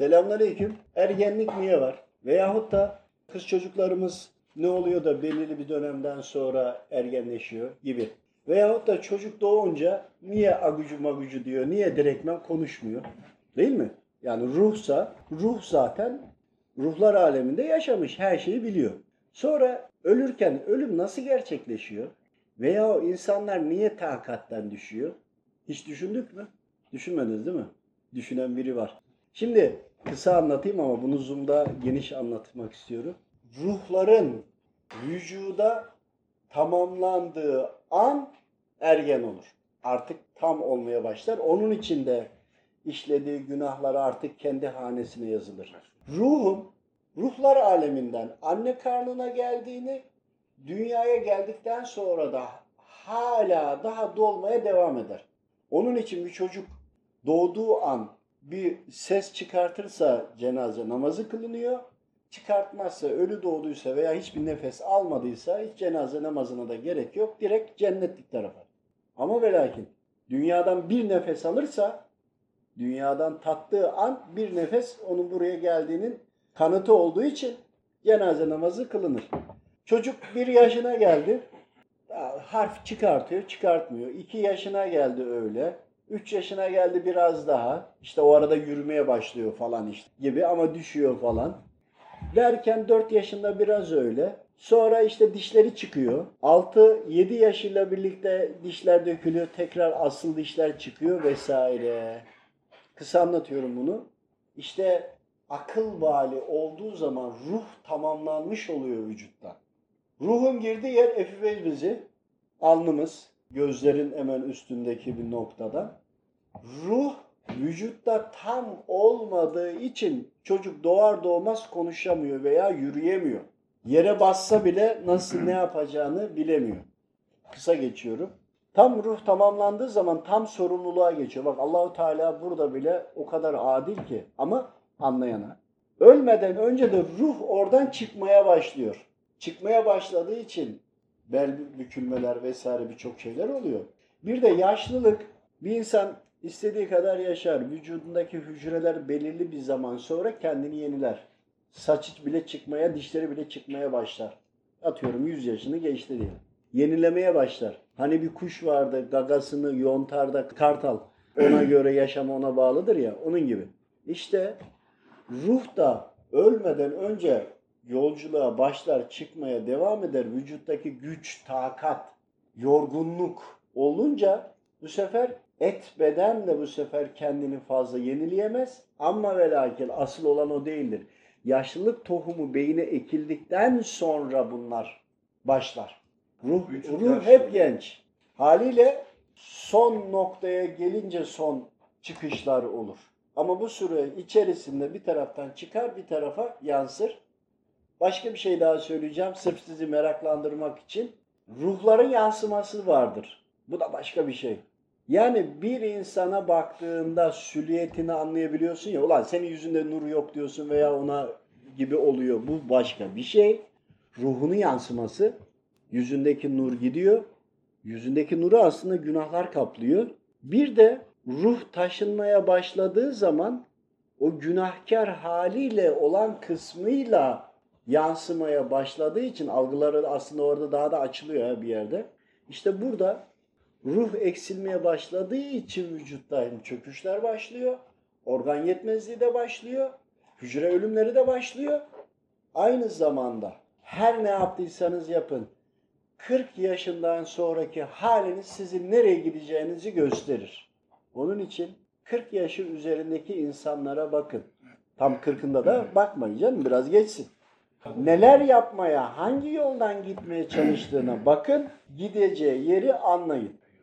Selamünaleyküm. Ergenlik niye var? Veyahut da kız çocuklarımız ne oluyor da belirli bir dönemden sonra ergenleşiyor gibi. Veyahut da çocuk doğunca niye agucu magucu diyor, niye direktmen konuşmuyor? Değil mi? Yani ruhsa, ruh zaten ruhlar aleminde yaşamış, her şeyi biliyor. Sonra ölürken ölüm nasıl gerçekleşiyor? Veya o insanlar niye takatten düşüyor? Hiç düşündük mü? Düşünmediniz değil mi? Düşünen biri var. Şimdi kısa anlatayım ama bunu Zoom'da geniş anlatmak istiyorum. Ruhların vücuda tamamlandığı an ergen olur. Artık tam olmaya başlar. Onun için de işlediği günahlar artık kendi hanesine yazılır. Ruhum ruhlar aleminden anne karnına geldiğini dünyaya geldikten sonra da hala daha dolmaya devam eder. Onun için bir çocuk doğduğu an bir ses çıkartırsa cenaze namazı kılınıyor. Çıkartmazsa, ölü doğduysa veya hiçbir nefes almadıysa hiç cenaze namazına da gerek yok. Direkt cennetlik tarafa. Ama ve lakin dünyadan bir nefes alırsa dünyadan tattığı an bir nefes onun buraya geldiğinin kanıtı olduğu için cenaze namazı kılınır. Çocuk bir yaşına geldi. Harf çıkartıyor, çıkartmıyor. İki yaşına geldi öyle. Üç yaşına geldi biraz daha. İşte o arada yürümeye başlıyor falan işte gibi ama düşüyor falan. Derken 4 yaşında biraz öyle. Sonra işte dişleri çıkıyor. 6-7 yaşıyla birlikte dişler dökülüyor. Tekrar asıl dişler çıkıyor vesaire. Kısa anlatıyorum bunu. İşte akıl vali olduğu zaman ruh tamamlanmış oluyor vücutta. Ruhun girdiği yer epifiz alnımız, gözlerin hemen üstündeki bir noktada. Ruh vücutta tam olmadığı için çocuk doğar doğmaz konuşamıyor veya yürüyemiyor. Yere bassa bile nasıl ne yapacağını bilemiyor. Kısa geçiyorum. Tam ruh tamamlandığı zaman tam sorumluluğa geçiyor. Bak Allahu Teala burada bile o kadar adil ki ama anlayana. Ölmeden önce de ruh oradan çıkmaya başlıyor. Çıkmaya başladığı için bel bükülmeler vesaire birçok şeyler oluyor. Bir de yaşlılık bir insan istediği kadar yaşar. Vücudundaki hücreler belirli bir zaman sonra kendini yeniler. Saç bile çıkmaya, dişleri bile çıkmaya başlar. Atıyorum 100 yaşını geçti diye. Yenilemeye başlar. Hani bir kuş vardı gagasını yontar da kartal. Ona göre yaşam ona bağlıdır ya onun gibi. İşte ruh da ölmeden önce yolculuğa başlar, çıkmaya devam eder. Vücuttaki güç, takat, yorgunluk olunca bu sefer et beden de bu sefer kendini fazla yenileyemez. Ama ve lakin asıl olan o değildir. Yaşlılık tohumu beyine ekildikten sonra bunlar başlar. Ruh, ruh hep genç. Haliyle son noktaya gelince son çıkışlar olur. Ama bu süre içerisinde bir taraftan çıkar bir tarafa yansır. Başka bir şey daha söyleyeceğim sırf sizi meraklandırmak için. Ruhların yansıması vardır. Bu da başka bir şey. Yani bir insana baktığında süliyetini anlayabiliyorsun ya. Ulan senin yüzünde nur yok diyorsun veya ona gibi oluyor. Bu başka bir şey. Ruhunu yansıması. Yüzündeki nur gidiyor. Yüzündeki nuru aslında günahlar kaplıyor. Bir de ruh taşınmaya başladığı zaman o günahkar haliyle olan kısmıyla yansımaya başladığı için algıları aslında orada daha da açılıyor bir yerde. İşte burada ruh eksilmeye başladığı için vücutta çöküşler başlıyor, organ yetmezliği de başlıyor, hücre ölümleri de başlıyor. Aynı zamanda her ne yaptıysanız yapın 40 yaşından sonraki haliniz sizin nereye gideceğinizi gösterir. Onun için 40 yaşın üzerindeki insanlara bakın. Tam 40'ında da bakmayın canım biraz geçsin. Neler yapmaya, hangi yoldan gitmeye çalıştığına bakın, gideceği yeri anlayın.